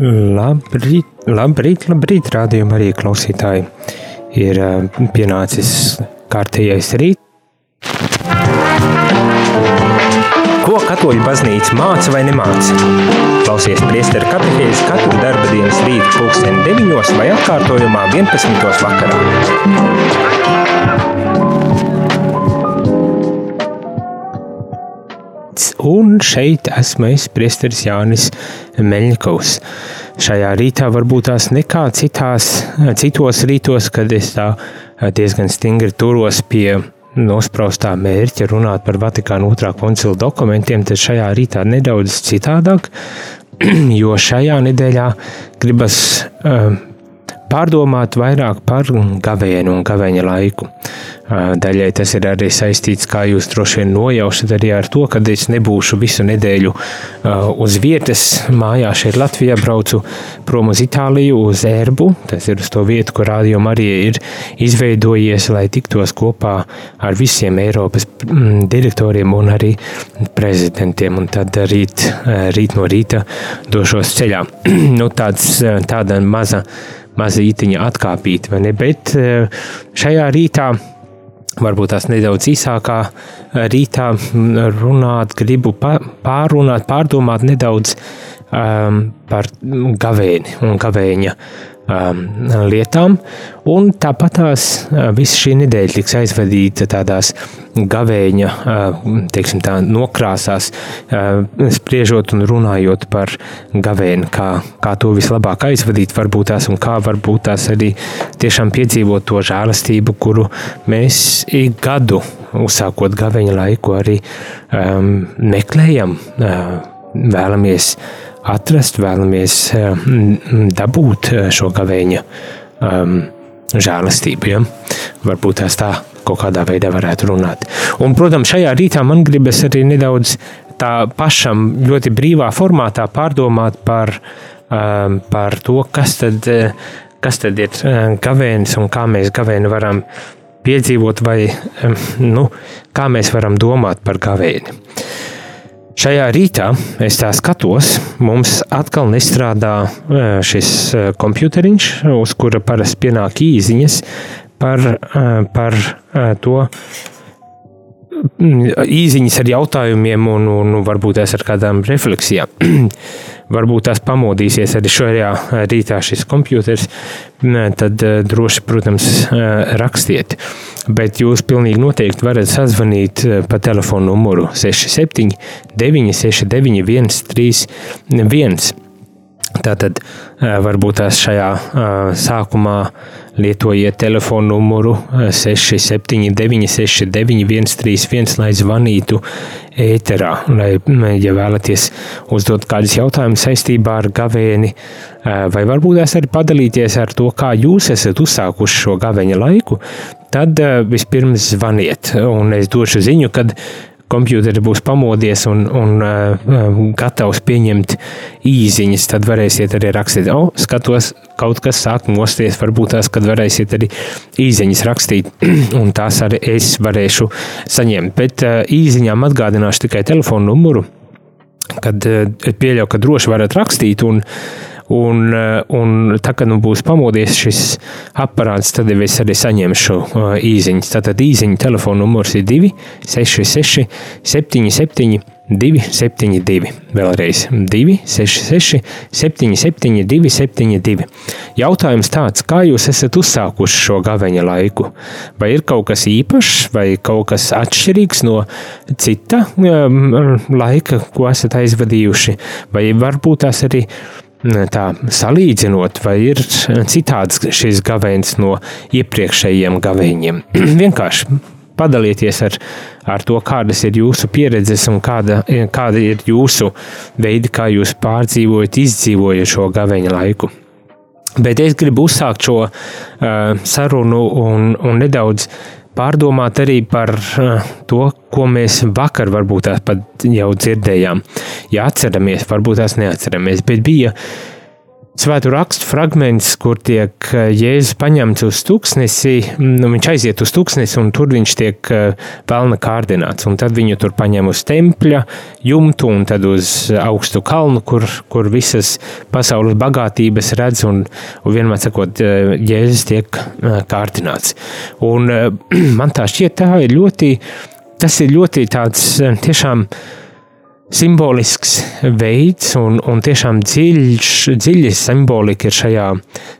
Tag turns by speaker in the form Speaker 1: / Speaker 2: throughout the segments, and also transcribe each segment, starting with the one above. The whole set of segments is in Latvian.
Speaker 1: Labrīt, labrīt, labrīt rādījumā arī klausītāji. Ir pienācis kārtējais rīt. Ko katoļu baznīca māca vai nemāca? Klausies priesteru katehēzi katru darba dienas rītu pulksteni 9 vai atkārtojumā 11. vakarā. Un šeit esmu es, Priesteris Jānis Meļņikovs. Šajā rītā varbūt tās nekā citās, citos rītos, kad es tā diezgan stingri turos pie nospraustā mērķa runāt par Vatikāna otrā koncila dokumentiem, tad šajā rītā nedaudz citādāk, jo šajā nedēļā gribas pārdomāt vairāk par gavēnu un gavēņa laiku. Daļai tas ir arī saistīts, kā jūs droši vien nojaušat, arī ar to, ka es nebūšu visu nedēļu uz vietas. Mājā šeit Latvijā braucu prom uz Itāliju, uz Ērbu. Tas ir uz to vietu, kur Radio Marija ir izveidojies, lai tiktos kopā ar visiem Eiropas direktoriem un arī prezidentiem. Un tad rīt, rīt no rīta došos ceļā. nu, tāds, tāda maza maza ītiņa atkāpīt? Bet eh, šajā rītā, varbūt tās nedaudz īsākā eh, rītā runāt, gribu pārunāt, pārdomāt nedaudz um, par gavēni un gavēņa um, lietām. Un tāpat tās uh, visa šī nedēļa tiks aizvadīta tādās gavēņa, uh, teiksim tā, nokrāsās, uh, spriežot un runājot par gavēni, kā, kā to vislabāk aizvadīt, varbūt tās un kā varbūt tās arī tiešām piedzīvot to žēlastību, kuru mēs ik gadu, uzsākot gavēņa laiku, arī um, meklējam, uh, vēlamies atrast, vēlamies eh, dabūt eh, šo gavēņa um, žēlastību. Ja? Varbūt tās tā kaut kādā veidā varētu runāt. Un, protams, šajā rītā man gribas arī nedaudz tā pašam ļoti brīvā formātā pārdomāt par, um, par to, kas tad, kas tad ir gavēnis un kā mēs gavēni varam piedzīvot vai um, nu, kā mēs varam domāt par gavēni. Šajā rītā es tā skatos, mums atkal nestrādā e, šis e, komputeriņš, uz kura parasti pienāk īsiņas par, e, par to īsiņas ar jautājumiem un, un varbūt tās ar kādām refleksijām. varbūt tās pamodīsies arī šajā rītā šis kompjuters, tad droši, protams, rakstiet. Bet jūs pilnīgi noteikti varat sazvanīt pa telefonu numuru 67 969 131. Tātad varbūt tās šajā sākumā lietojiet telefonu numuru 679, 691, 131, lai zvanītu ēterā. Lai, ja vēlaties uzdot kādus jautājumus saistībā ar gavēni, vai varbūt tās arī padalīties ar to, kā jūs esat uzsākuši šo gaveņa laiku, tad vispirms zvaniet, un es došu ziņu, kad kompjuteri būs pamodies un, un uh, gatavs pieņemt īziņas, tad varēsiet arī rakstīt. O, skatos, kaut kas sāk mosties, varbūt tās, kad varēsiet arī īziņas rakstīt, un tās arī es varēšu saņemt. Bet uh, īziņām atgādināšu tikai telefonu numuru, kad uh, pieļauju, ka droši varat rakstīt, un uh, Un, eh, un tā kā nu būs pamodies šis aparāts, tad es arī saņemšu uh, īziņas. Tātad īziņa telefona numurs ir 266 77 272. Vēlreiz 266 77 272. Jautājums tāds, kā jūs esat uzsākuši šo gaveņa laiku? Vai ir kaut kas īpašs vai kaut kas atšķirīgs no cita um, laika, ko esat aizvadījuši? Vai varbūt tās arī tā salīdzinot, vai ir citāds šis gavēns no iepriekšējiem gavēņiem. Vienkārši padalieties ar, ar to, kādas ir jūsu pieredzes un kāda, kāda ir jūsu veidi, kā jūs pārdzīvojat, izdzīvojat šo gavēņa laiku. Bet es gribu uzsākt šo uh, sarunu un, un nedaudz uh, pārdomāt arī par to, ko mēs vakar varbūt tās pat jau dzirdējām. Ja atceramies, varbūt tās neatceramies, bet bija svēto rakstu fragments, kur tiek eh, Jēzus paņemts uz tūkstnesi, nu, viņš aiziet uz tūkstnesi un tur viņš tiek pelna eh, kārdināts. Un tad viņu tur paņem uz tempļa jumtu un tad uz augstu kalnu, kur, kur visas pasaules bagātības redz un, un vienmēr sakot, eh, Jēzus tiek kārdināts. Un man tā šķiet, tā ir ļoti, tas ir ļoti tāds tiešām simbolisks veids un, un tiešām dziļš, dziļa simbolika ir šajā,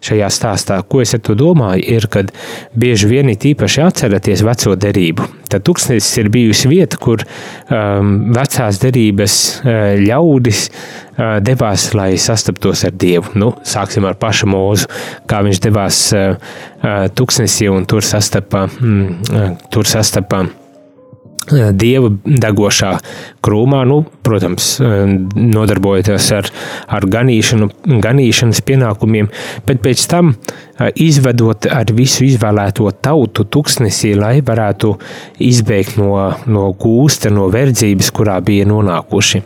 Speaker 1: šajā stāstā. Ko es ar to domāju, ir, kad bieži vien ir īpaši atceraties veco derību. Tad tūkstnesis ir bijusi vieta, kur um, vecās derības uh, ļaudis uh, devās, lai sastaptos ar Dievu. Nu, sāksim ar pašu mūzu, kā viņš devās uh, uh, tūkstnesī un tur sastapa, mm, uh, tur sastapa dieva degošā krūmā, nu, protams, nodarbojoties ar, ar ganīšanu, ganīšanas pienākumiem, bet pēc tam izvedot ar visu izvēlēto tautu tuksnesī, lai varētu izbēgt no, no gūsta, no verdzības, kurā bija nonākuši.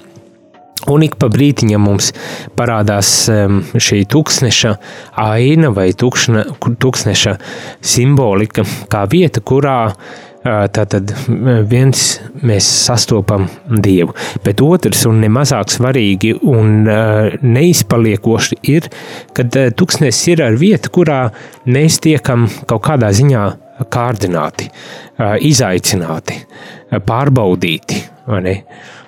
Speaker 1: Un ik pa brītiņam mums parādās šī tūkstneša aina vai tukšna, tūkstneša simbolika, kā vieta, kurā uh, Tātad viens mēs sastopam Dievu, bet otrs un nemazāk svarīgi un neizpaliekoši ir, kad tuksnes ir ar vietu, kurā mēs tiekam kaut kādā ziņā kārdināti, izaicināti, pārbaudīti.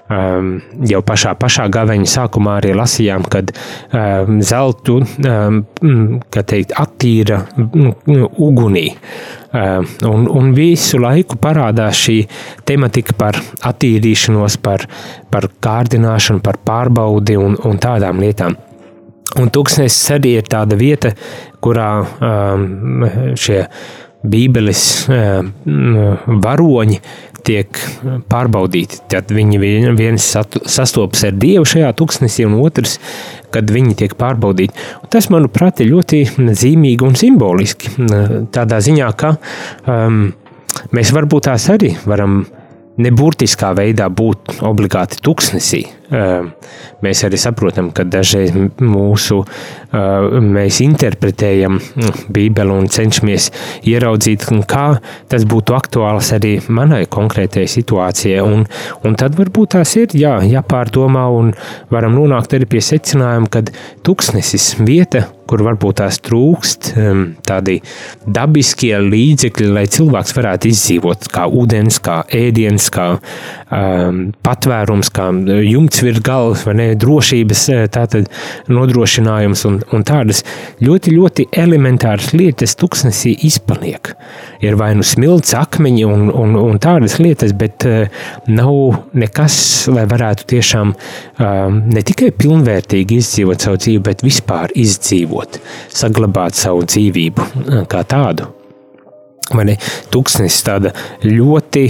Speaker 1: Um, jau pašā, pašā gaveņa sākumā arī lasījām, kad um, zeltu um, teikt, attīra um, ugunī. Um, un, un visu laiku parādās šī tematika par attīrīšanos, par, par kārdināšanu, par pārbaudi un, un tādām lietām. Un tūkstnesis arī ir tāda vieta, kurā um, šie Bībeles varoņi tiek pārbaudīti. Tad viņi viens sastopas ar Dievu šajā tuksnesī, un otrs, kad viņi tiek pārbaudīti. Un tas, manuprāt, ir ļoti zīmīgi un simboliski. Tādā ziņā, ka um, mēs varbūt tās arī varam neburtiskā veidā būt obligāti tuksnesī. Ehm, mēs arī saprotam, ka dažreiz mūsu, ehm, mēs interpretējam Bībeli un cenšamies ieraudzīt, kā tas būtu aktuāls arī manai konkrētajai situācijai. Un, un tad varbūt tās ir jā, jāpārdomā un varam nonākt arī pie secinājuma, ka tuksnesis vieta, kur varbūt tās trūkst ehm, tādi dabiskie līdzekļi, lai cilvēks varētu izdzīvot, kā ūdens, kā ēdiens, kā um, patvērums, kā jumts virs galvas, vai ne, drošības eh, tātad nodrošinājums un, un tādas ļoti, ļoti elementāras lietas tuksnesī izpaliek. Ir vai nu smilts, akmeņi un, un, un tādas lietas, bet uh, nav nekas, lai varētu tiešām um, ne tikai pilnvērtīgi izdzīvot savu dzīvi, bet vispār izdzīvot, saglabāt savu dzīvību kā tādu. Tuksnesis tāda ļoti,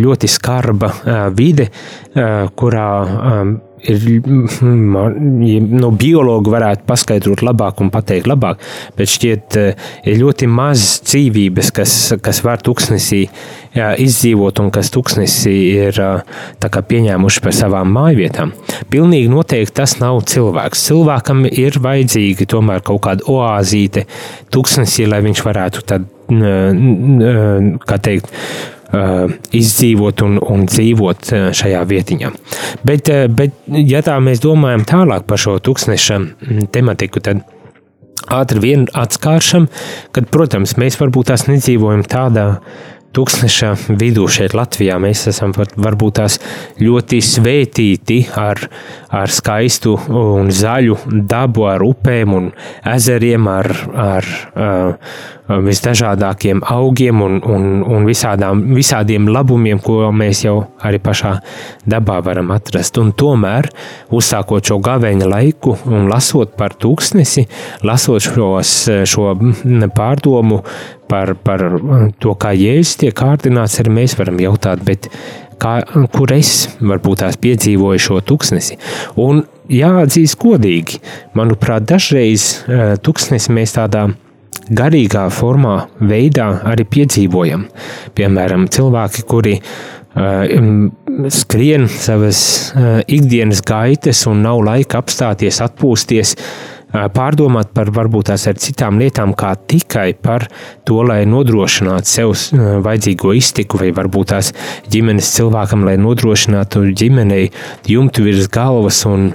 Speaker 1: ļoti skarba vide, kurā ir, nu, biologi varētu paskaidrot labāk un pateikt labāk, bet šķiet ir ļoti maz dzīvības, kas, kas var tuksnesī jā, izdzīvot un kas tuksnesī ir pieņēmuši par savām mājvietām. Pilnīgi noteikti tas nav cilvēks. Cilvēkam ir vajadzīga tomēr kaut kāda oāzīte tuksnesī, lai viņš varētu tad kā teikt, izdzīvot un, un dzīvot šajā vietiņā. Bet, bet, ja tā mēs domājam tālāk par šo tūkstneša tematiku, tad ātri vien atskāršam, kad, protams, mēs varbūt tās nedzīvojam tādā tūkstneša vidū šeit Latvijā. Mēs esam varbūt tās ļoti svētīti ar, ar skaistu un zaļu dabu, ar upēm un ezeriem, ar, ar, ar visdažādākiem augiem un, un, un visādām, visādiem labumiem, ko mēs jau arī pašā dabā varam atrast. Un tomēr, uzsākot šo gaveņa laiku un lasot par tūkstnesi, lasot šos, šo pārdomu par, par to, kā jēzus tiek kārdināts, arī mēs varam jautāt, bet kā, kur es varbūt tās piedzīvoju šo tuksnesi. Un jāatzīst godīgi, manuprāt, dažreiz uh, tuksnesi mēs tādā garīgā formā, veidā arī piedzīvojam. Piemēram, cilvēki, kuri uh, skrien savas uh, ikdienas gaitas un nav laika apstāties, atpūsties, pārdomāt par varbūt tās ar citām lietām, kā tikai par to, lai nodrošinātu sev vajadzīgo iztiku, vai varbūt tās ģimenes cilvēkam, lai nodrošinātu ģimenei jumtu virs galvas un,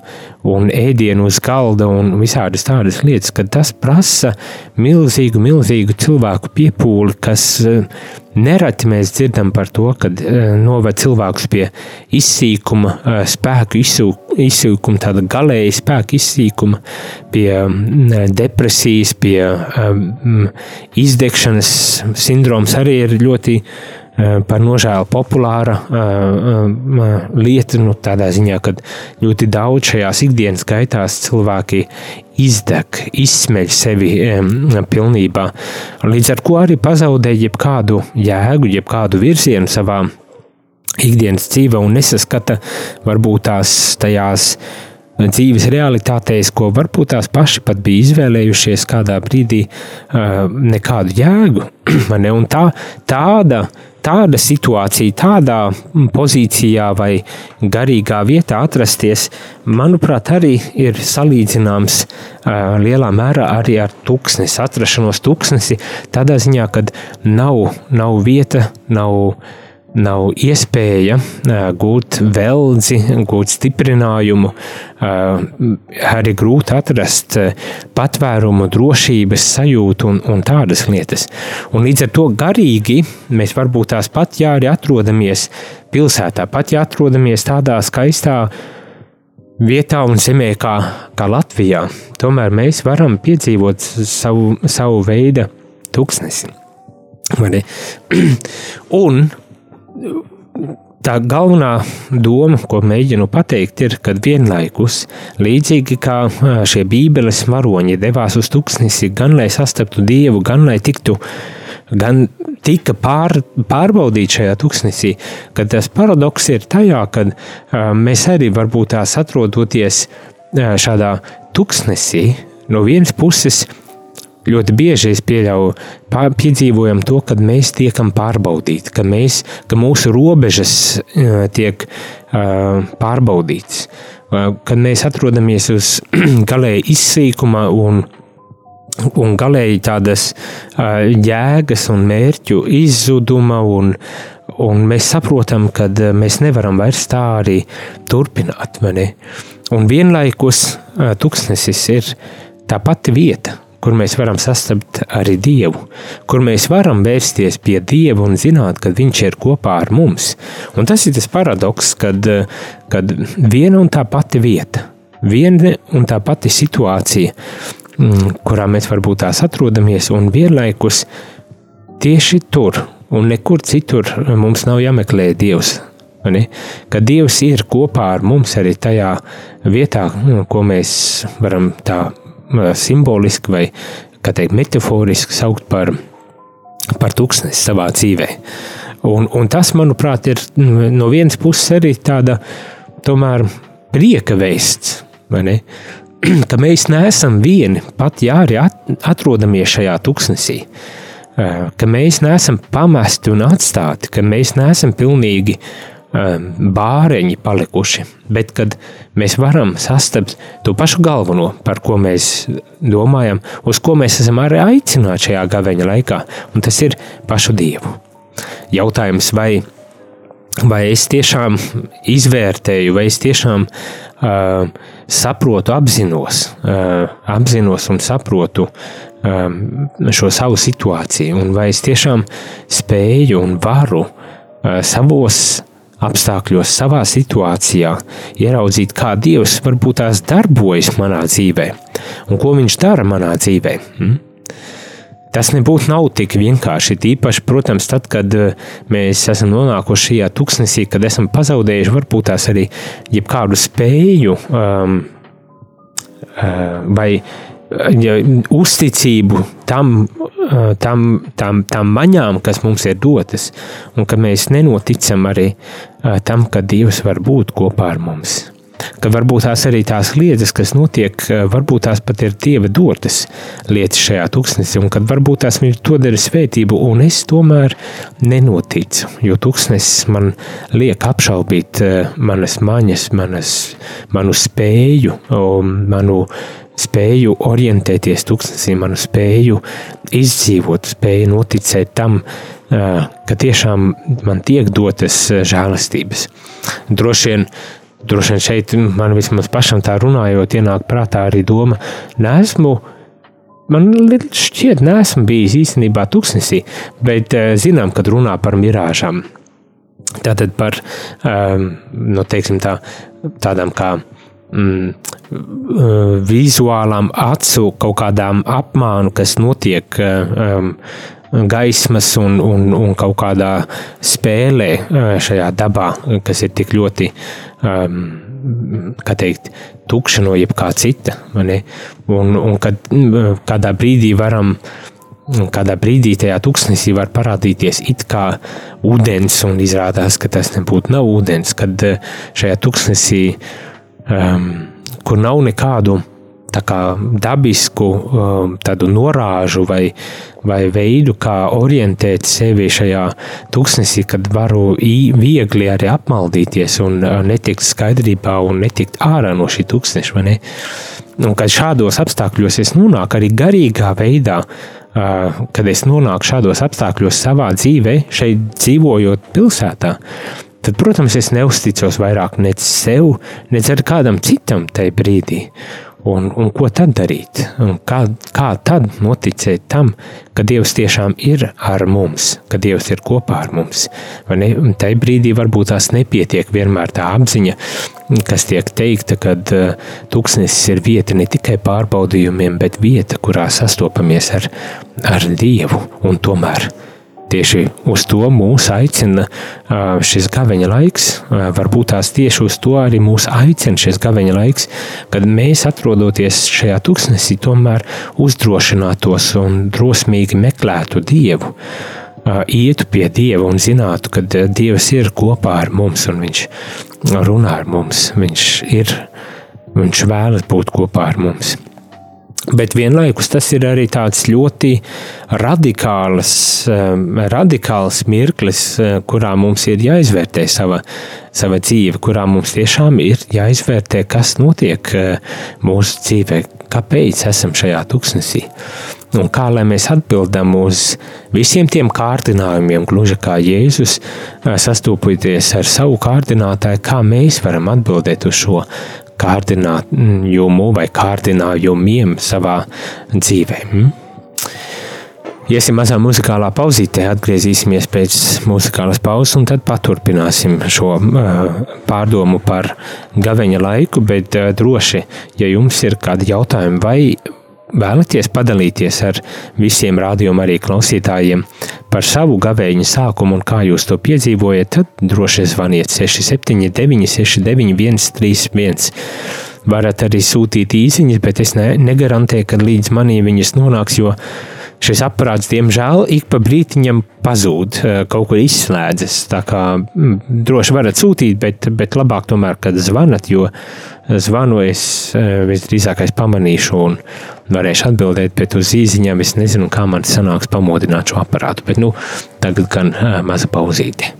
Speaker 1: un ēdienu uz galda un visādas tādas lietas, ka tas prasa milzīgu, milzīgu cilvēku piepūli, kas Nereti mēs dzirdam par to, ka noved cilvēkus pie izsīkuma, spēku izsīkuma, tāda galēja spēka izsīkuma, pie depresijas, pie izdegšanas sindroms arī ir ļoti Eh, par nožēlu populāra eh, eh, lieta, nu, tādā ziņā, ka ļoti daudz šajās ikdienas gaitās cilvēki izdeg, izsmeļ sevi pilnībā, līdz ar ko arī pazaudē jebkādu jēgu, jebkādu virzienu savā ikdienas dzīvē un nesaskata varbūt tās tajās dzīves realitātēs, ko varbūt tās paši pat bija izvēlējušies kādā brīdī, nekādu jēgu. Un tā, tāda tāda situācija, tādā pozīcijā vai garīgā vietā atrasties, manuprāt, arī ir salīdzināms uh, lielā mērā arī ar tūkstnesi, atrašanos tūkstnesi, tādā ziņā, ka nav, nav vieta, nav nav iespēja gūt veldzi, gūt stiprinājumu, arī grūti atrast patvērumu, drošības sajūtu un, un tādas lietas. Un līdz ar to garīgi mēs varbūt tās pat jā, arī atrodamies pilsētā, pat ja atrodamies tādā skaistā vietā un zemē kā, kā Latvijā, tomēr mēs varam piedzīvot savu, savu veidu tūkstnesi. un tā galvenā doma, ko mēģinu pateikt, ir, ka vienlaikus, līdzīgi kā šie bībeles varoņi devās uz tūkstnesi, gan lai sastaptu dievu, gan lai tiktu, gan tika pār, pārbaudīt šajā tūkstnesī, kad tas paradoks ir tajā, ka mēs arī varbūt tās atrodoties šādā tūkstnesī, no vienas puses ļoti bieži es pieļauju, piedzīvojam to, kad mēs tiekam pārbaudīti, ka, mēs, ka mūsu robežas tiek pārbaudītas, kad mēs atrodamies uz galēji izsīkuma un un galēji tādas uh, jēgas un mērķu izzuduma, un, un mēs saprotam, ka mēs nevaram vairs tā arī turpināt. Un vienlaikus uh, tuksnesis ir tā pati vieta, kur mēs varam sastapt arī Dievu, kur mēs varam vērsties pie Dieva un zināt, ka Viņš ir kopā ar mums. Un tas ir tas paradoks, kad, kad viena un tā pati vieta, viena un tā pati situācija, mm, kurā mēs varbūt tās atrodamies, un vienlaikus tieši tur un nekur citur mums nav jāmeklē Dievs. Ka Dievs ir kopā ar mums arī tajā vietā, ko mēs varam tā simboliski vai teikt, metaforiski saukt par, par tūkstnesi savā dzīvē. Un, un tas, manuprāt, ir no vienas puses arī tāda tomēr prieka vēsts, ka mēs neesam vieni, pat ja arī atrodamies šajā tūkstnesī, ka mēs neesam pamesti un atstāti, ka mēs neesam pilnīgi uh, bāreņi palikuši, bet kad mēs varam sastapt to pašu galveno, par ko mēs domājam, uz ko mēs esam arī aicināti šajā gaveņa laikā, un tas ir pašu dievu. Jautājums, vai, vai es tiešām izvērtēju, vai es tiešām uh, saprotu, apzinos, uh, apzinos un saprotu uh, šo savu situāciju, un vai es tiešām spēju un varu uh, savos apstākļos, savā situācijā, ieraudzīt, kā Dievs varbūt tās darbojas manā dzīvē un ko Viņš dara manā dzīvē. Hmm? Tas nebūtu nav tik vienkārši. Tīpaši, protams, tad, kad eh, mēs esam nonākuši šajā tuksnesī, kad esam pazaudējuši varbūt tās arī jebkādu spēju um, uh, vai ja, uzticību tam, tam, tam, tam maņām, kas mums ir dotas, un ka mēs nenoticam arī tam, ka Dievs var būt kopā ar mums. ka varbūt tās arī tās lietas, kas notiek, varbūt tās pat ir Dieva dotas lietas šajā tūkstnesī, un kad varbūt tās viņš to dara svētību, un es tomēr nenoticu, jo tūkstnesis man liek apšaubīt manas maņas, manas, manu spēju, manu spēju orientēties tūkstnesī, manu spēju izdzīvot, spēju noticēt tam, ka tiešām man tiek dotas žēlastības. Droši vien, droši vien šeit man vismaz pašam tā runājot, ienāk prātā arī doma, nesmu. Man šķiet, nesmu bijis īstenībā tūkstnesī, bet zinām, kad runā par mirāžām. Tātad par, nu, teiksim tā, tādām kā mm, vizuālām acu kaut kādām apmānu, kas notiek um, gaismas un, un, un kaut kādā spēlē šajā dabā, kas ir tik ļoti, um, kā teikt, tukša no jebkā cita. Un, un kad kādā brīdī varam kādā brīdī tajā tūkstnesī var parādīties it kā ūdens, un izrādās, ka tas nebūtu nav ūdens, kad šajā tūkstnesī um, kur nav nekādu kā, dabisku um, norāžu vai, vai veidu, kā orientēt sevi šajā tūkstnesī, kad varu viegli arī apmaldīties un uh, netikt skaidrībā un netikt ārā no šī tūkstneša. Un kad šādos apstākļos es nonāku arī garīgā veidā, uh, kad es nonāku šādos apstākļos savā dzīvē, šeit dzīvojot pilsētā, tad, protams, es neusticos vairāk nec sev, ar kādam citam tajā brīdī. Un, un ko tad darīt? Un kā, kā tad noticēt tam, ka Dievs tiešām ir ar mums, ka Dievs ir kopā ar mums? Tajā brīdī varbūt tās nepietiek vienmēr tā apziņa, kas tiek teikta, ka uh, tūkstnesis ir vieta ne tikai pārbaudījumiem, bet vieta, kurā sastopamies ar, ar Dievu un tomēr Tieši uz to mūs aicina šis gaveņa laiks. Varbūt tās tieši uz to arī mūs aicina šis gaveņa laiks, kad mēs atrodoties šajā tuksnesī, tomēr uzdrošinātos un drosmīgi meklētu Dievu. Ietu pie Dieva un zinātu, ka Dievs ir kopā ar mums un Viņš runā ar mums. Viņš ir, Viņš vēlas būt kopā ar mums. Bet vienlaikus tas ir arī tāds ļoti radikāls, um, radikāls mirklis, uh, kurā mums ir jāizvērtē sava, sava dzīve, kurā mums tiešām ir jāizvērtē, kas notiek uh, mūsu dzīvē, kāpēc esam šajā tuksnesī. Un kā lai mēs atbildam uz visiem tiem kārdinājumiem, gluži kā Jēzus, uh, sastopoties ar savu kārdinātāju, kā mēs varam atbildēt uz šo kārdinājumu vai kārdinājumiem savā dzīvē. Hmm? Iesim mazā muzikālā pauzītē, atgriezīsimies pēc muzikālas pauzes, un tad paturpināsim šo uh, pārdomu par gaveņa laiku. Bet uh, droši, ja jums ir kādi jautājumi vai vēlaties padalīties ar visiem rādījuma arī klausītājiem par savu gavēņa sākumu un kā jūs to piedzīvojat, tad droši zvaniet 679 691 31. Varat arī sūtīt īsiņas, bet es ne, negarantēju, ka līdz manī viņas nonāks, jo šis aparāts, diemžēl, ik pa brītiņam pazūd, eh, kaut kur izslēdzas. Tā kā mm, droši varat sūtīt, bet, bet labāk tomēr, kad zvanat, jo zvanu es eh, visdrīzākais pamanīšu un varēšu atbildēt, bet uz īziņām es nezinu, kā man sanāks pamodināt šo aparātu. Bet nu, tagad gan eh, maza pauzīte.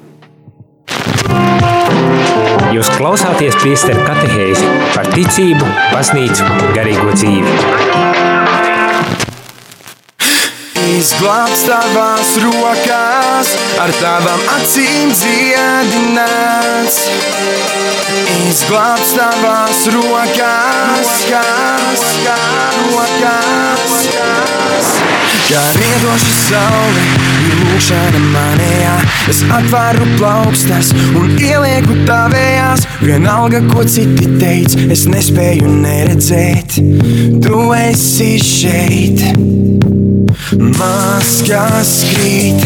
Speaker 1: Jūs klausāties priesteru katehēzi par ticību, baznīcu, garīgo dzīvi
Speaker 2: izglābs tavās rokās, ar tavām acīm dziedināts. Izglābs tavās rokās, rokās, rokās, rokās. Kā riedoša saule, ir lūkšana manējā, es atvēru plaukstas un ielieku tavējās. Vienalga, ko citi teic, es nespēju neredzēt, tu esi šeit. Maskās krīt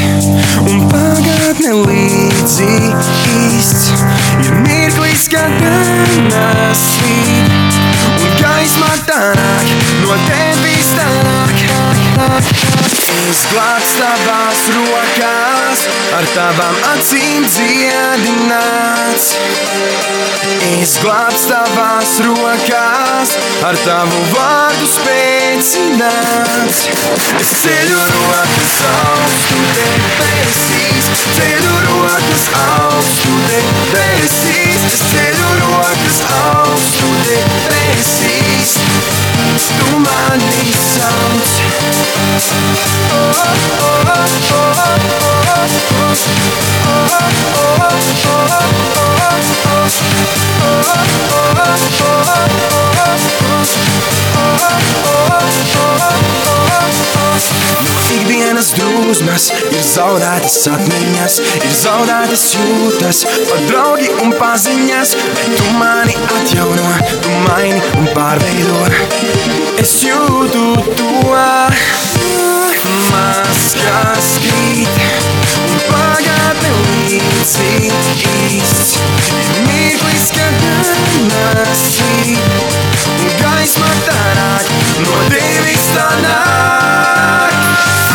Speaker 2: un pagātne līdzi īsts. Ir mirklis, kad dienas svīt Un gaismā tā nāk, no tevis tā nāk Izglābs tavās rokās, ar tavām acīm dziedināts. Izglābs tavās rokās, ar tavu vārdu spēcināts. Es ceļu rokas augstu debesīs, ceļu rokas augstu debesīs, es ceļu rokas augstu debesīs. Ikdienas drūzmas ir zaudētas atmiņas, ir zaudētas jūtas, pat draugi un paziņas. Bet tu mani atjauno, tu maini un pārveido. Es jūtu to maskas krīt un pagātne līdzi īsts. Ir mirklis, kad nāsī un gaisma tā nāk, no tevis tā nāk.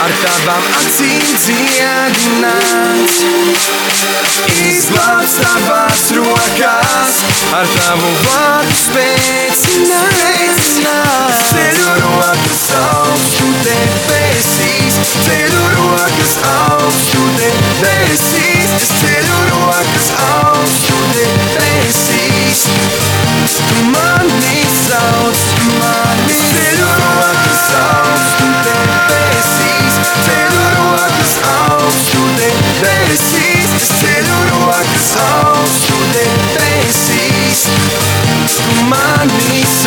Speaker 2: Ar tavām acīm dziedināts. Izglābs tavās rokās, ar tavu vārdu spēcināts. Ceļu rokas augstu debesīs, ceļu rokas augstu debesīs, es ceļu rokas augstu debesīs. Tu mani sauc,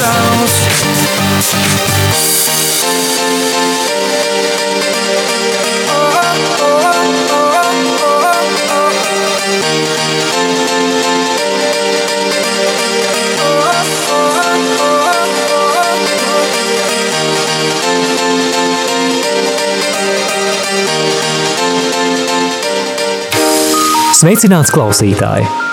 Speaker 2: sauc.
Speaker 3: Sveicināts klausītāji!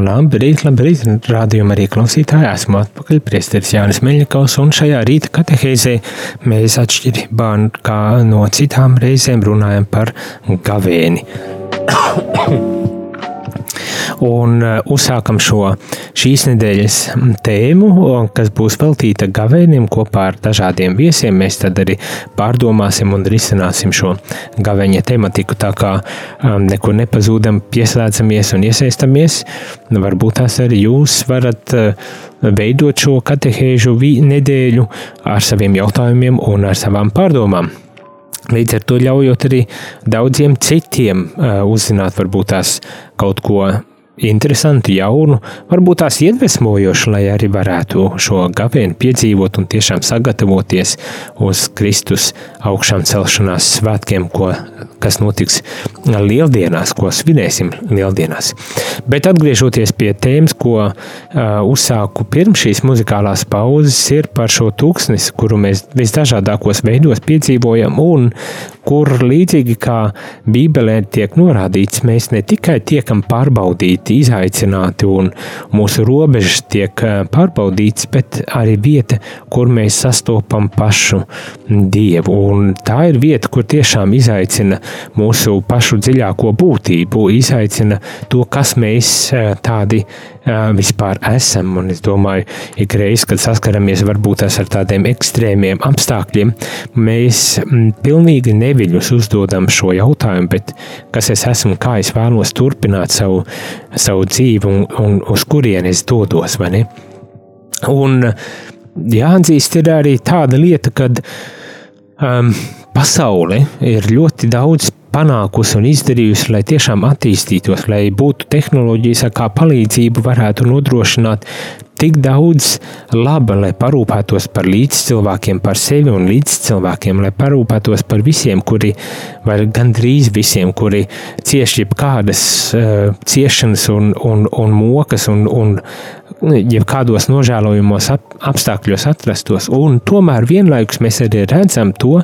Speaker 1: Labrīt, labrīt, rādījumā arī klausītāji. Esmu atpakaļ priesteris Jānis Meļņikovs, un šajā rīta katehēzē mēs atšķirībā no citām reizēm runājam par gavēni. Un uh, uzsākam šo šīs nedēļas tēmu, kas būs veltīta gavēnim kopā ar dažādiem viesiem. Mēs tad arī pārdomāsim un risināsim šo gavēņa tematiku. Tā kā um, nekur nepazūdam, pieslēdzamies un iesaistamies, varbūt tās arī jūs varat uh, veidot šo katehēžu nedēļu ar saviem jautājumiem un ar savām pārdomām. Līdz ar to ļaujot arī daudziem citiem uh, uzzināt, varbūt tās kaut ko interesantu, jaunu, varbūt tās iedvesmojošu, lai arī varētu šo gavēnu piedzīvot un tiešām sagatavoties uz Kristus augšām celšanās svētkiem, ko, kas notiks lieldienās, ko svinēsim lieldienās. Bet atgriežoties pie tēmas, ko uh, uzsāku pirms šīs muzikālās pauzes, ir par šo tūkstnesi, kuru mēs visdažādākos veidos piedzīvojam un kur līdzīgi kā Bībelē tiek norādīts, mēs ne tikai tiekam pārbaudīti ļoti izaicināti un mūsu robežas tiek pārbaudītas, bet arī vieta, kur mēs sastopam pašu Dievu. Un tā ir vieta, kur tiešām izaicina mūsu pašu dziļāko būtību, izaicina to, kas mēs tādi vispār esam. Un es domāju, ik reiz, kad saskaramies varbūt ar tādiem ekstrēmiem apstākļiem, mēs pilnīgi neviļus uzdodam šo jautājumu, bet kas es esmu, kā es vēlos turpināt savu, savu dzīvi un, un uz kurien es dodos? Un jāatzīst ir arī tāda lieta, kad um, pasaule ir ļoti daudz panākusi un izdarījusi, lai tiešām attīstītos, lai būtu tehnoloģijas, kā palīdzību varētu nodrošināt tik daudz laba, lai parūpētos par līdzcilvēkiem, par sevi un līdzcilvēkiem, lai parūpētos par visiem, kuri, vai gandrīz visiem, kuri cieši jebkādas uh, ciešanas un, un, un mokas un, un jebkādos nožēlojumos ap, apstākļos atrastos. Un tomēr vienlaikus mēs arī redzam to,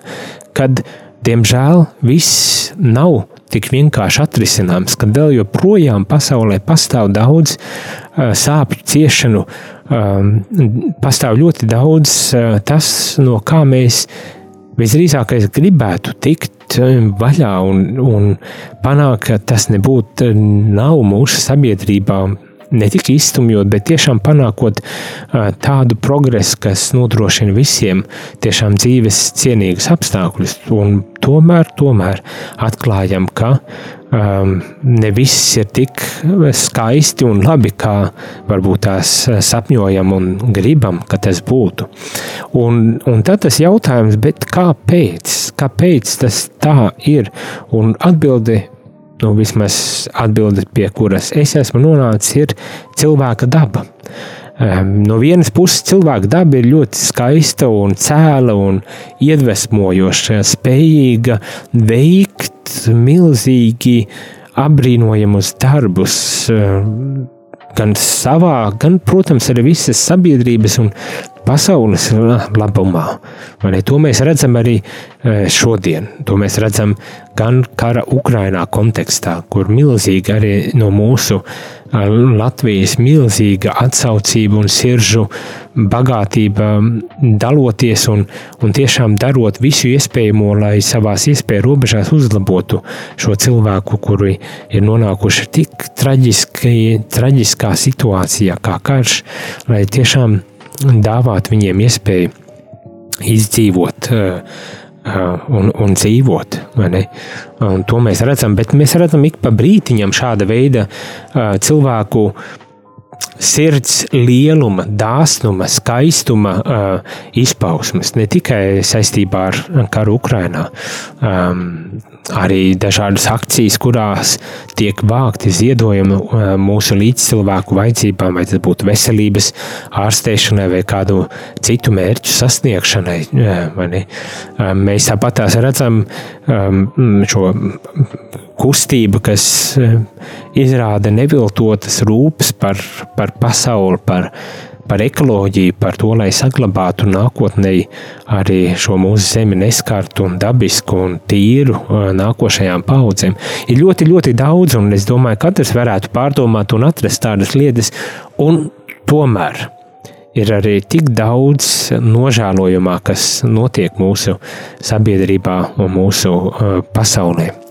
Speaker 1: kad Diemžēl viss nav tik vienkārši atrisināms, ka vēl joprojām pasaulē pastāv daudz uh, sāpju, ciešanu, um, pastāv ļoti daudz uh, tas, no kā mēs visdrīzākais gribētu tikt vaļā un, un panākt, ka tas nebūtu nav mūsu sabiedrībā ne tikai izstumjot, bet tiešām panākot tādu progresu, kas nodrošina visiem tiešām dzīves cienīgus apstākļus. Un tomēr, tomēr atklājam, ka um, ne viss ir tik skaisti un labi, kā varbūt tās sapņojam un gribam, ka tas būtu. Un, un tad tas jautājums, kāpēc? Kāpēc tas tā ir? Un atbildi nu, vismaz atbildes, pie kuras es esmu nonācis, ir cilvēka daba. Um, no vienas puses, cilvēka daba ir ļoti skaista un cēla un iedvesmojoša, spējīga veikt milzīgi apbrīnojamus darbus. Um, gan savā, gan, protams, arī visas sabiedrības un pasaules labumā. To mēs redzam arī e, šodien. To mēs redzam gan kara Ukrainā kontekstā, kur milzīgi arī no mūsu e, Latvijas milzīga atsaucība un siržu bagātība daloties un, un tiešām darot visu iespējamo, lai savās iespēju robežās uzlabotu šo cilvēku, kuri ir nonākuši tik traģiski, traģiskā situācijā kā karš, lai tiešām dāvāt viņiem iespēju izdzīvot uh, uh, un, un dzīvot. Un to mēs redzam, bet mēs redzam ik pa brītiņam šāda veida uh, cilvēku sirds lieluma, dāsnuma, skaistuma uh, izpausmes, ne tikai saistībā ar karu Ukrajinā. Um, arī dažādas akcijas, kurās tiek vākti ziedojumi uh, mūsu līdzcilvēku vajadzībām, vai tas būtu veselības ārstēšanai vai kādu citu mērķu sasniegšanai. Uh, uh, mēs tāpat redzam um, šo kustību, kas izrāda neviltotas rūpes par, par pasauli, par par ekoloģiju, par to, lai saglabātu nākotnē arī šo mūsu zemi neskartu un dabisku un tīru nākošajām paudzēm. Ir ļoti, ļoti daudz, un es domāju, ka katrs varētu pārdomāt un atrast tādas lietas, un tomēr ir arī tik daudz nožēlojumā, kas notiek mūsu sabiedrībā un mūsu pasaulē.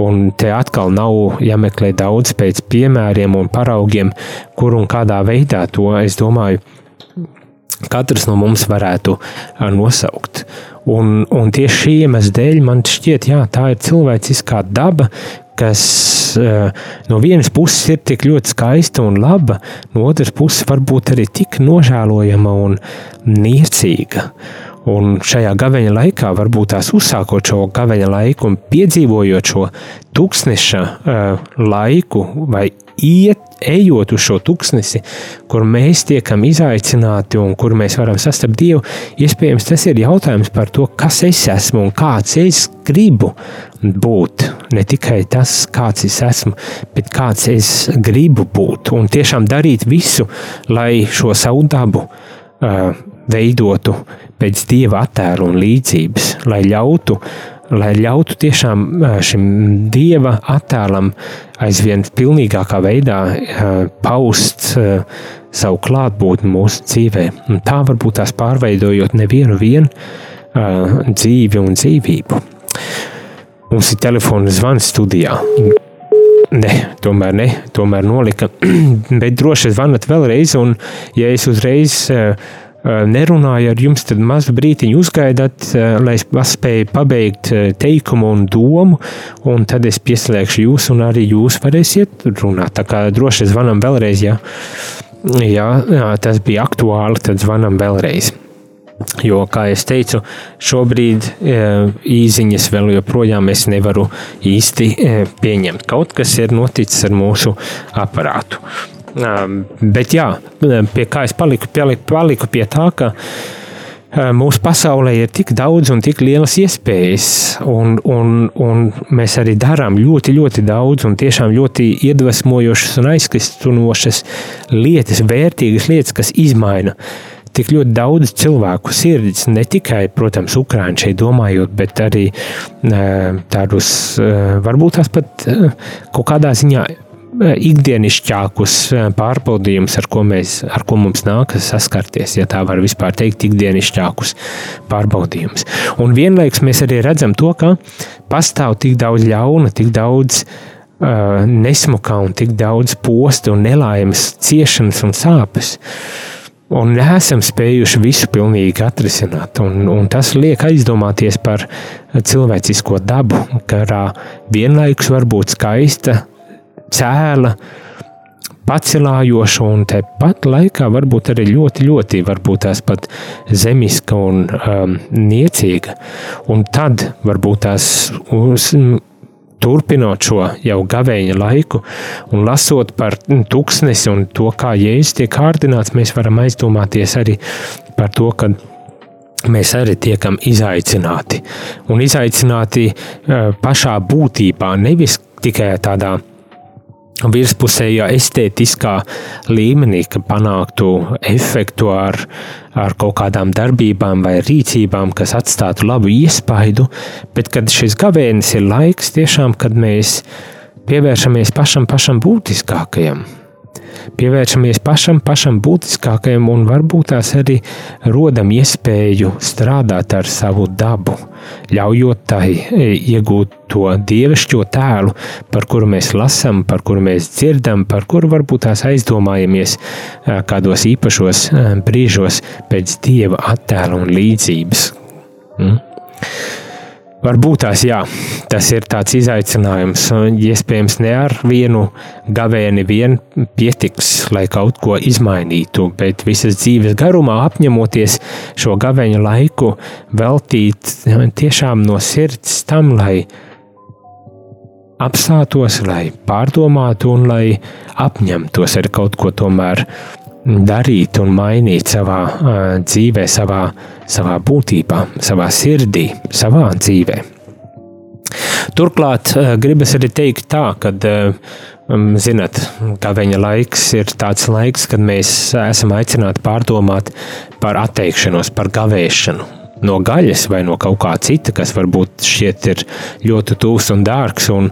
Speaker 1: Un te atkal nav jāmeklē daudz pēc piemēriem un paraugiem, kur un kādā veidā to, es domāju, katrs no mums varētu nosaukt. Un, un tieši šī iemesla dēļ man šķiet, jā, tā ir cilvēciskā daba, kas no vienas puses ir tik ļoti skaista un laba, no otras puses varbūt arī tik nožēlojama un niecīga. Un šajā gaveņa laikā, varbūt tās uzsākot šo gaveņa laiku un piedzīvojot šo tūkstneša uh, laiku, vai iet, ejot uz šo tūkstnesi, kur mēs tiekam izaicināti un kur mēs varam sastapt Dievu, iespējams, tas ir jautājums par to, kas es esmu un kāds es gribu būt. Ne tikai tas, kāds es esmu, bet kāds es gribu būt. Un tiešām darīt visu, lai šo savu dabu veidotu pēc dieva attēla un līdzības, lai ļautu lai ļautu tiešām šim dieva attēlam aizvien pilnīgākā veidā paust savu klātbūtni mūsu dzīvē. Un tā varbūt tās pārveidojot nevienu vienu dzīvi un dzīvību. Mums ir telefona zvans studijā. Nē, tomēr ne, tomēr nolika. Bet droši zvanat vēlreiz, un ja es uzreiz nerunāju ar jums, tad mazu brītiņu uzgaidat, lai es paspēju pabeigt teikumu un domu, un tad es pieslēgšu jūs, un arī jūs varēsiet runāt. Tā kā droši zvanam vēlreiz, ja, ja tas bija aktuāli, tad zvanam vēlreiz. Jo, kā jau teicu, šobrīd e, īsiņas vēl joprojām es nevaru īsti e, pieņemt. Kaut kas ir noticis ar mūsu aparātu. Bet jā, pie kā es paliku, paliku, paliku pie tā, ka mūsu pasaulē ir tik daudz un tik lielas iespējas, un, un, un mēs arī darām ļoti, ļoti daudz un tiešām ļoti iedvesmojošas un aizkristinošas lietas, vērtīgas lietas, kas izmaina tik ļoti daudz cilvēku sirdis, ne tikai, protams, Ukrāņu šeit domājot, bet arī tādus, varbūt tās pat kaut kādā ziņā ikdienišķākus pārbaudījumus, ar ko, mēs, ar ko mums nākas saskarties, ja tā var vispār teikt, ikdienišķākus pārbaudījumus. Un vienlaikus mēs arī redzam to, ka pastāv tik daudz ļauna, tik daudz uh, nesmukā un tik daudz posta un nelaimes, ciešanas un sāpes. Uh, un neesam spējuši visu pilnīgi atrisināt. Un, un tas liek aizdomāties par cilvēcisko dabu, kurā vienlaikus var būt skaista, cēla, pacelājoša un tepat laikā varbūt arī ļoti, ļoti varbūt tās pat zemiska un um, niecīga. Un tad varbūt tās uz, turpinot šo jau gavēņa laiku un lasot par tuksnesi un to, kā jēzus tiek kārdināts, mēs varam aizdomāties arī par to, ka mēs arī tiekam izaicināti. Un izaicināti eh, pašā būtībā, nevis tikai tādā virspusējā estētiskā līmenī, ka panāktu efektu ar, ar kaut kādām darbībām vai rīcībām, kas atstātu labu iespaidu, bet kad šis gavēnis ir laiks tiešām, kad mēs pievēršamies pašam pašam būtiskākajam pievēršamies pašam, pašam būtiskākajam un varbūt tās arī rodam iespēju strādāt ar savu dabu, ļaujot tai e, iegūt to dievišķo tēlu, par kuru mēs lasām, par kuru mēs dzirdam, par kuru varbūt tās aizdomājamies e, kādos īpašos e, brīžos pēc dieva attēla un līdzības. Mm? Varbūt tās, jā, tas ir tāds izaicinājums. Iespējams, ne ar vienu gavēni vien pietiks, lai kaut ko izmainītu, bet visas dzīves garumā apņemoties šo gavēņa laiku veltīt tiešām no sirds tam, lai apstātos, lai pārdomātu un lai apņemtos ar kaut ko tomēr darīt un mainīt savā uh, dzīvē, savā, savā būtībā, savā sirdī, savā dzīvē. Turklāt uh, gribas arī teikt tā, ka, uh, zinat, kā viņa laiks ir tāds laiks, kad mēs esam aicināti pārdomāt par atteikšanos, par gavēšanu no gaļas vai no kaut kā cita, kas varbūt šķiet ir ļoti tūs un dārgs, un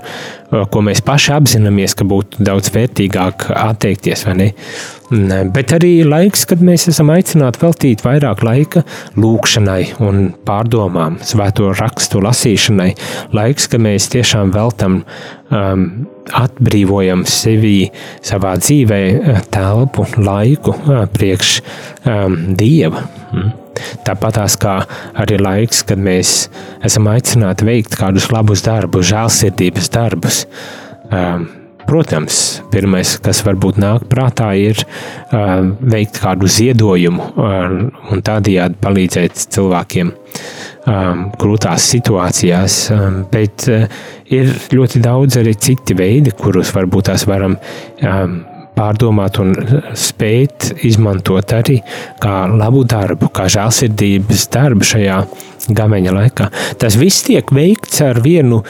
Speaker 1: ko mēs paši apzināmies, ka būtu daudz vērtīgāk atteikties, ne? Bet arī laiks, kad mēs esam aicināti veltīt vairāk laika lūkšanai un pārdomām, svēto rakstu lasīšanai. Laiks, kad mēs tiešām veltam, um, atbrīvojam sevi savā dzīvē telpu, laiku priekš um, Dieva. Mm. Tāpat kā arī laiks, kad mēs esam aicināti veikt kādus labus darbus, žēlsirdības darbus. Um, protams, pirmais, kas varbūt nāk prātā, ir uh, veikt kādu ziedojumu uh, un tādējādi palīdzēt cilvēkiem um, grūtās situācijās, um, bet uh, ir ļoti daudz arī citi veidi, kurus varbūt tās varam um, pārdomāt un spēt izmantot arī kā labu darbu, kā žēlsirdības darbu šajā gameņa laikā. Tas viss tiek veikts ar vienu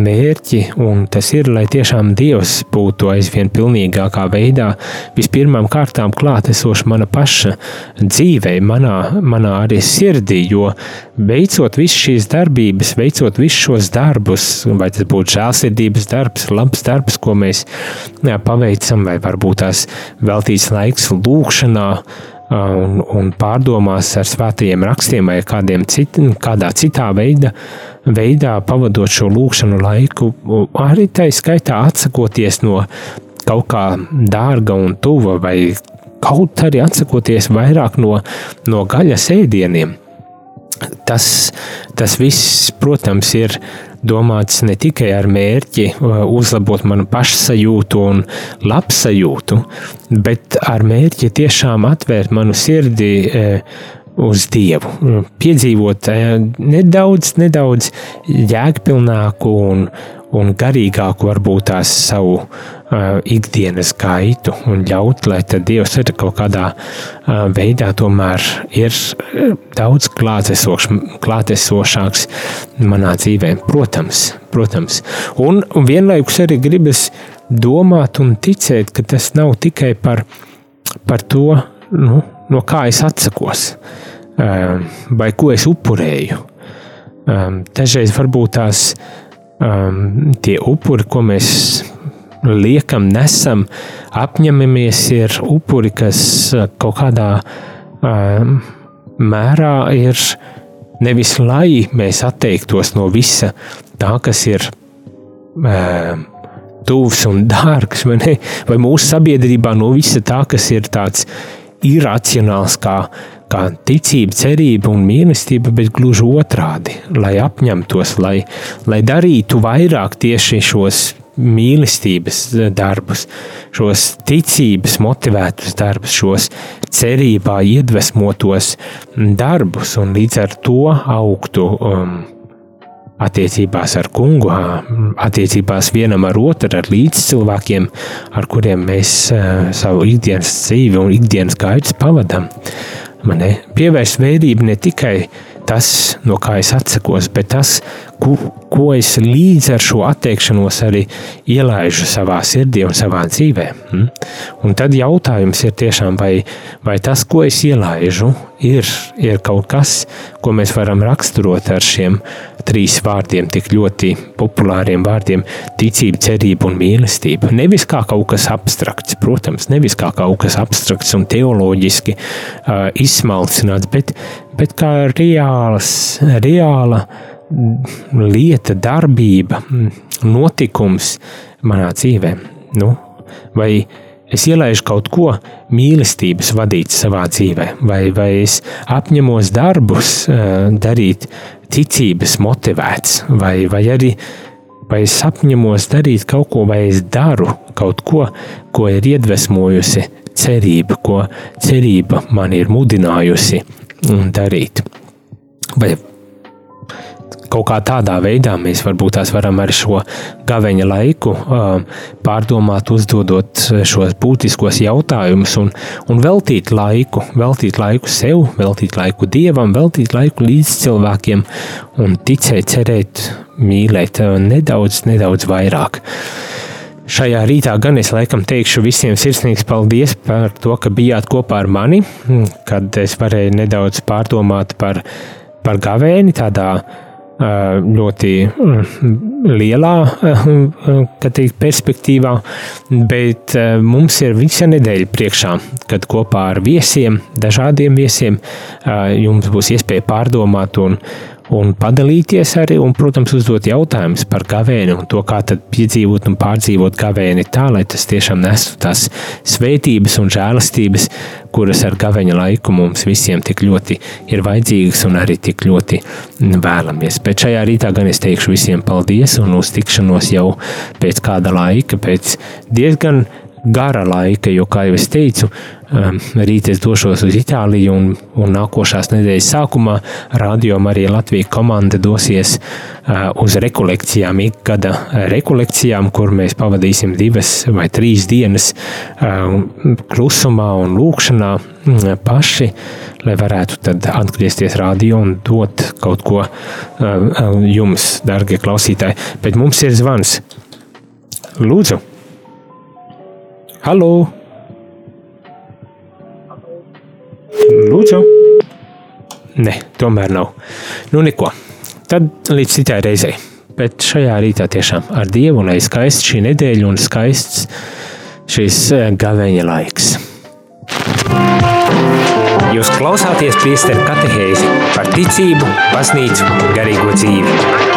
Speaker 1: mērķi, un tas ir, lai tiešām Dievs būtu aizvien pilnīgākā veidā, vispirmām kārtām klātesoši mana paša dzīvē, manā, manā arī sirdī, jo veicot visu šīs darbības, veicot visus šos darbus, vai tas būtu žēlsirdības darbs, labs darbs, ko mēs jā, paveicam, vai varbūt tās veltīts laiks lūkšanā, un, un pārdomās ar svētajiem rakstiem vai kādiem cit, kādā citā veida, veidā pavadot šo lūkšanu laiku, arī tā skaitā atsakoties no kaut kā dārga un tuva, vai kaut arī atsakoties vairāk no, no gaļas ēdieniem. Tas, tas viss, protams, ir domāts ne tikai ar mērķi uh, uzlabot manu pašsajūtu un labsajūtu, bet ar mērķi tiešām atvērt manu sirdi uh, uz Dievu, piedzīvot uh, nedaudz, nedaudz jēgpilnāku un, un garīgāku varbūt tās savu uh, ikdienas gaitu un ļaut, lai Dievs ir kaut kādā uh, veidā tomēr ir daudz klātesošāks manā dzīvē. Protams, protams. Un, un vienlaikus arī gribas domāt un ticēt, ka tas nav tikai par, par to, nu, no kā es atsakos uh, vai ko es upurēju. Um, dažreiz varbūt tās uh, um, tie upuri, ko mēs liekam, nesam, apņemamies, ir upuri, kas uh, kaut kādā um, mērā ir nevis lai mēs atteiktos no visa tā, kas ir um, tuvs un dārgs, vai, ne? vai mūsu sabiedrībā no visa tā, kas ir tāds iracionāls, kā, kā ticība, cerība un mīlestība, bet gluži otrādi, lai apņemtos, lai, lai darītu vairāk tieši šos mīlestības darbus, šos ticības motivētus darbus, šos cerībā iedvesmotos darbus un līdz ar to augtu. Um, attiecībās ar kungu, attiecībās vienam ar otru, ar līdzcilvēkiem, ar kuriem mēs savu ikdienas dzīvi un ikdienas gaitas pavadām. Pievērst vērību ne tikai tas, no kā es atsakos, bet tas, ko, ko es līdz ar šo atteikšanos arī ielaižu savā sirdī un savā dzīvē. Hm? Un tad jautājums ir tiešām, vai, vai tas, ko es ielaižu, ir, ir kaut kas, ko mēs varam raksturot ar šiem trīs vārdiem, tik ļoti populāriem vārdiem - ticība, cerība un mīlestība. Nevis kā kaut kas abstrakts, protams, nevis kā kaut kas abstrakts un teoloģiski uh, izsmalcināts, bet, bet kā reāls, reāla lieta, darbība, notikums manā dzīvē. Nu, vai es ielaidu kaut ko mīlestības vadīt savā dzīvē, vai, vai es apņemos darbus darīt ticības motivēts, vai, vai arī vai es apņemos darīt kaut ko, vai es daru kaut ko, ko ir iedvesmojusi cerība, ko cerība man ir mudinājusi darīt. Vai kaut kā tādā veidā mēs varbūt tās varam ar šo gaveņa laiku pārdomāt, uzdodot šos būtiskos jautājumus un, un veltīt laiku, veltīt laiku sev, veltīt laiku dievam, veltīt laiku līdz cilvēkiem un ticēt, cerēt, mīlēt nedaudz, nedaudz vairāk. Šajā rītā gan es laikam teikšu visiem sirsnīgs paldies par to, ka bijāt kopā ar mani, kad es varēju nedaudz pārdomāt par, par gavēni tādā uh, ļoti lielā teikt, perspektīvā, bet mums ir visa nedēļa priekšā, kad kopā ar viesiem, dažādiem viesiem, jums būs iespēja pārdomāt un, un padalīties arī, un, protams, uzdot jautājumus par gavēni un to, kā tad piedzīvot un pārdzīvot gavēni tā, lai tas tiešām nestu tās svētības un žēlastības, kuras ar gaveņa laiku mums visiem tik ļoti ir vajadzīgas un arī tik ļoti vēlamies. Bet šajā rītā gan es teikšu visiem paldies un uz tikšanos jau pēc kāda laika, pēc diezgan gara laika, jo, kā jau es teicu, um, rīt es došos uz Itāliju un, un nākošās nedēļas sākumā radio arī Latvija komanda dosies uh, uz rekolekcijām, ikgada rekolekcijām, kur mēs pavadīsim divas vai trīs dienas uh, klusumā un lūkšanā mm, paši, lai varētu tad atgriezties radio un dot kaut ko uh, jums, dargie klausītāji. Bet mums ir zvans. Lūdzu! Halo! Lūdzu! Nē, tomēr nav. Nu, neko. Tad līdz citai reizei. Bet šajā rītā tiešām ar Dievu lai skaists šī nedēļa un skaists šis eh, gaveņa laiks.
Speaker 3: Jūs klausāties priesteru katehēzi par ticību, baznīcu un garīgo dzīvi.